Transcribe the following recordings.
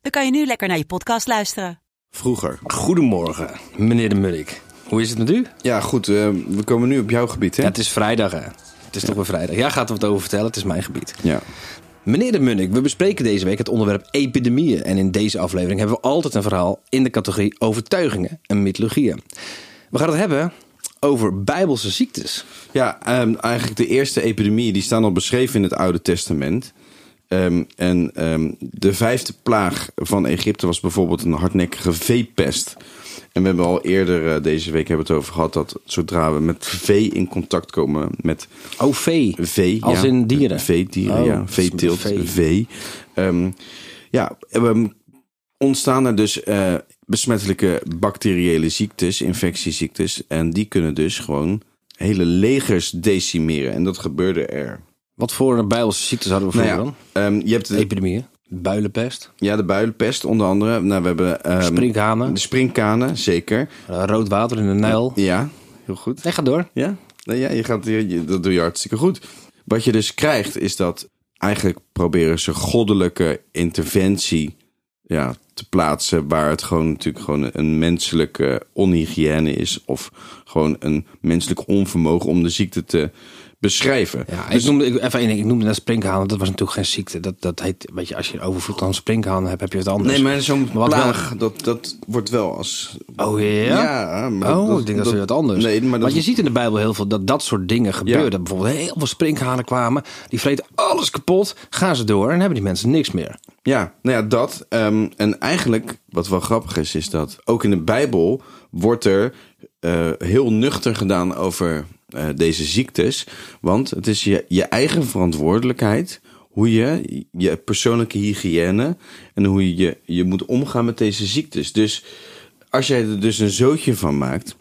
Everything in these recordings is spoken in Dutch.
dan kan je nu lekker naar je podcast luisteren. Vroeger. Goedemorgen, meneer de Munnik. Hoe is het met u? Ja, goed. eh, we komen nu op jouw gebied, hè? Ja, het is vrijdag, hè? Het is toch weer vrijdag. Ja, gaat er wat over vertellen. Het is mijn gebied. Ja. Meneer de Munnik, we bespreken deze week het onderwerp epidemieën. En in deze aflevering hebben we altijd een verhaal in de categorie overtuigingen en mythologieën. We gaan het hebben over bijbelse ziektes. Ja, ehm, eigenlijk de eerste epidemieën die staan al beschreven in het Oude Testament. Ehm, en ehm, de vijfde plaag van Egypte was bijvoorbeeld een hardnekkige veepest. En we hebben al eerder eh, deze week hebben het over gehad dat zodra we met vee in contact komen met Oh, vee. vee, Als ja, in dieren? veedieren, Oh, ja, veeteelt, vee. vee. Ehm, ja, ontstaan er dus eh, besmettelijke bacteriële ziektes, infectieziektes. En die kunnen dus gewoon hele legers decimeren. En dat gebeurde er. Wat voor bijbelse ziektes hadden we Nou vroeger ja, dan? ehm, je hebt de, Epidemieën. Builenpest. ja, de builenpest onder andere. Nou, we hebben ehm, Sprinkhanen. de sprinkhanen, zeker. eh, rood water in de Nijl. Ja, heel goed. Nee, ga door. Ja, nou ja je gaat, je, je- dat doe je hartstikke goed. Wat je dus krijgt is dat eigenlijk proberen ze goddelijke interventie ja, te plaatsen waar het gewoon natuurlijk gewoon een menselijke onhygiëne is of gewoon een menselijk onvermogen om de ziekte te beschrijven. Ja, Dus- ik noemde, ik, even één ik noemde net sprinkhanen. Dat was natuurlijk geen ziekte. Dat, dat heet, weet je, als je overvloed aan sprinkhanen hebt, heb je het anders. nee, maar zo'n wat wel- plaag, dat, dat wordt wel als... Oh ja? Ja, maar oh, dat- ik denk dat is weer wat anders. Nee, maar dat, Want je ziet in de Bijbel heel veel dat dat soort dingen gebeuren. Bijvoorbeeld heel veel sprinkhanen kwamen. Die vreten alles kapot. Gaan ze door en hebben die mensen niks meer. Ja, nou ja, dat. Ehm, en eigenlijk, wat wel grappig is, is dat ook in de Bijbel wordt er eh, heel nuchter gedaan over eh, deze ziektes. Want het is je, je eigen verantwoordelijkheid hoe je je persoonlijke hygiëne en hoe je, je je moet omgaan met deze ziektes. Dus als jij er dus een zootje van maakt,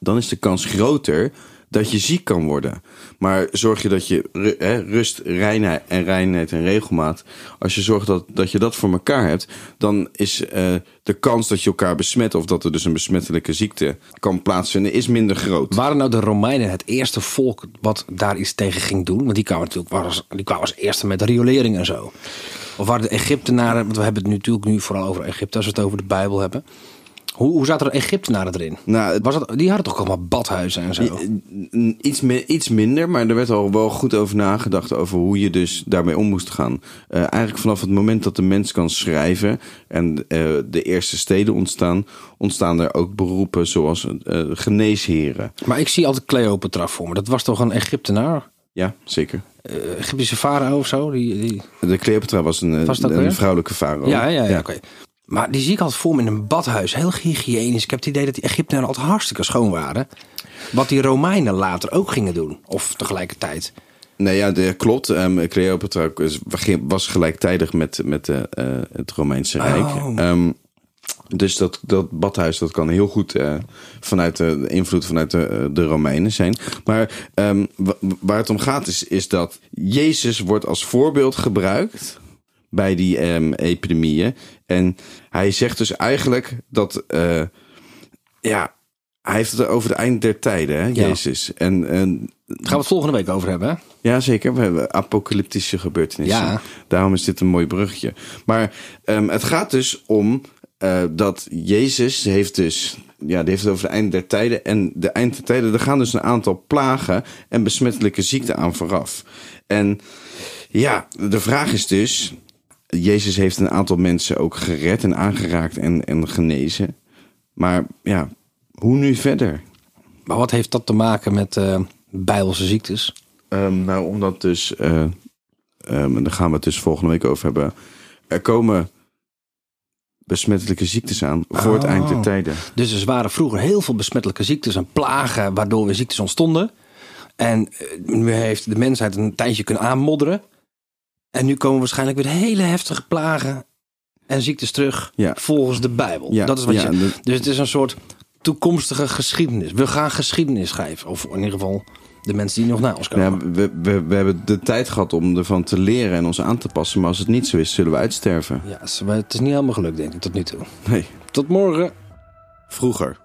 dan is de kans groter dat je ziek kan worden. Maar zorg je dat je rust, reinheid en reinheid en regelmaat, als je zorgt dat, dat je dat voor elkaar hebt, dan is eh, de kans dat je elkaar besmet of dat er dus een besmettelijke ziekte kan plaatsvinden, is minder groot. Waren nou de Romeinen het eerste volk wat daar iets tegen ging doen? Want die kwamen natuurlijk als, die kwamen als eerste met riolering en zo. Of waren de Egyptenaren, want we hebben het nu natuurlijk nu vooral over Egypte als we het over de Bijbel hebben. Hoe, hoe zaten er Egyptenaren erin? Nou, het- Was dat, die hadden toch allemaal badhuizen en zo? N- Iets, mi- iets minder, maar er werd al wel goed over nagedacht over hoe je dus daarmee om moest gaan. Eh, eigenlijk vanaf het moment dat de mens kan schrijven en eh, de eerste steden ontstaan, ontstaan er ook beroepen zoals eh, geneesheren. Maar ik zie altijd Cleopatra voor me. Dat was toch een Egyptenaar? Ja, zeker. Eh, Egyptische farao of zo? Die, die... De Cleopatra was een, eh, Was een weer? vrouwelijke farao. Ja, ja, ja. oké. Maar die zie ik altijd voor me in een badhuis. Heel hygiënisch. Ik heb het idee dat die Egyptenaren altijd hartstikke schoon waren. Wat die Romeinen later ook gingen doen. Of tegelijkertijd. Nee, ja, de, klopt. Ehm, Cleopatra was- gelijktijdig met, met eh, eh, het Romeinse Rijk. Oh. Ehm, dus dat, dat badhuis dat kan heel goed eh, vanuit de, invloed vanuit de, de Romeinen zijn. Maar ehm, wa- waar het om gaat is, is dat Jezus wordt als voorbeeld gebruikt bij die ehm, epidemieën. En hij zegt dus eigenlijk dat... eh, ja, hij heeft het over het eind der tijden, hè, Ja. Jezus. En, en Daar gaan we het volgende week over hebben. Hè? ja, zeker. We hebben apocalyptische gebeurtenissen. Ja. Daarom is dit een mooi bruggetje. Maar ehm, het gaat dus om eh, dat Jezus heeft dus... Ja, die heeft het over het eind der tijden. En de eind der tijden, er gaan dus een aantal plagen en besmettelijke ziekten aan vooraf. En ja, de vraag is dus... Jezus heeft een aantal mensen ook gered en aangeraakt en, en genezen. Maar ja, hoe nu verder? Maar wat heeft dat te maken met eh bijbelse ziektes? Ehm, nou, omdat dus, eh, ehm, en daar gaan we het dus volgende week over hebben. Er komen besmettelijke ziektes aan voor het Oh. eind der tijden. Dus er waren vroeger heel veel besmettelijke ziektes en plagen waardoor weer ziektes ontstonden. En eh, nu heeft de mensheid een tijdje kunnen aanmodderen. En nu komen waarschijnlijk weer hele heftige plagen en ziektes terug Ja. volgens de Bijbel. Ja, Dat is wat ja, je. Dus het is een soort toekomstige geschiedenis. We gaan geschiedenis schrijven. Of in ieder geval de mensen die nog na ons komen. Ja, we, we, we hebben de tijd gehad om ervan te leren en ons aan te passen. Maar als het niet zo is, zullen we uitsterven. Ja, het is- het is niet helemaal gelukt, denk ik, tot nu toe. Nee, Tot morgen. vroeger.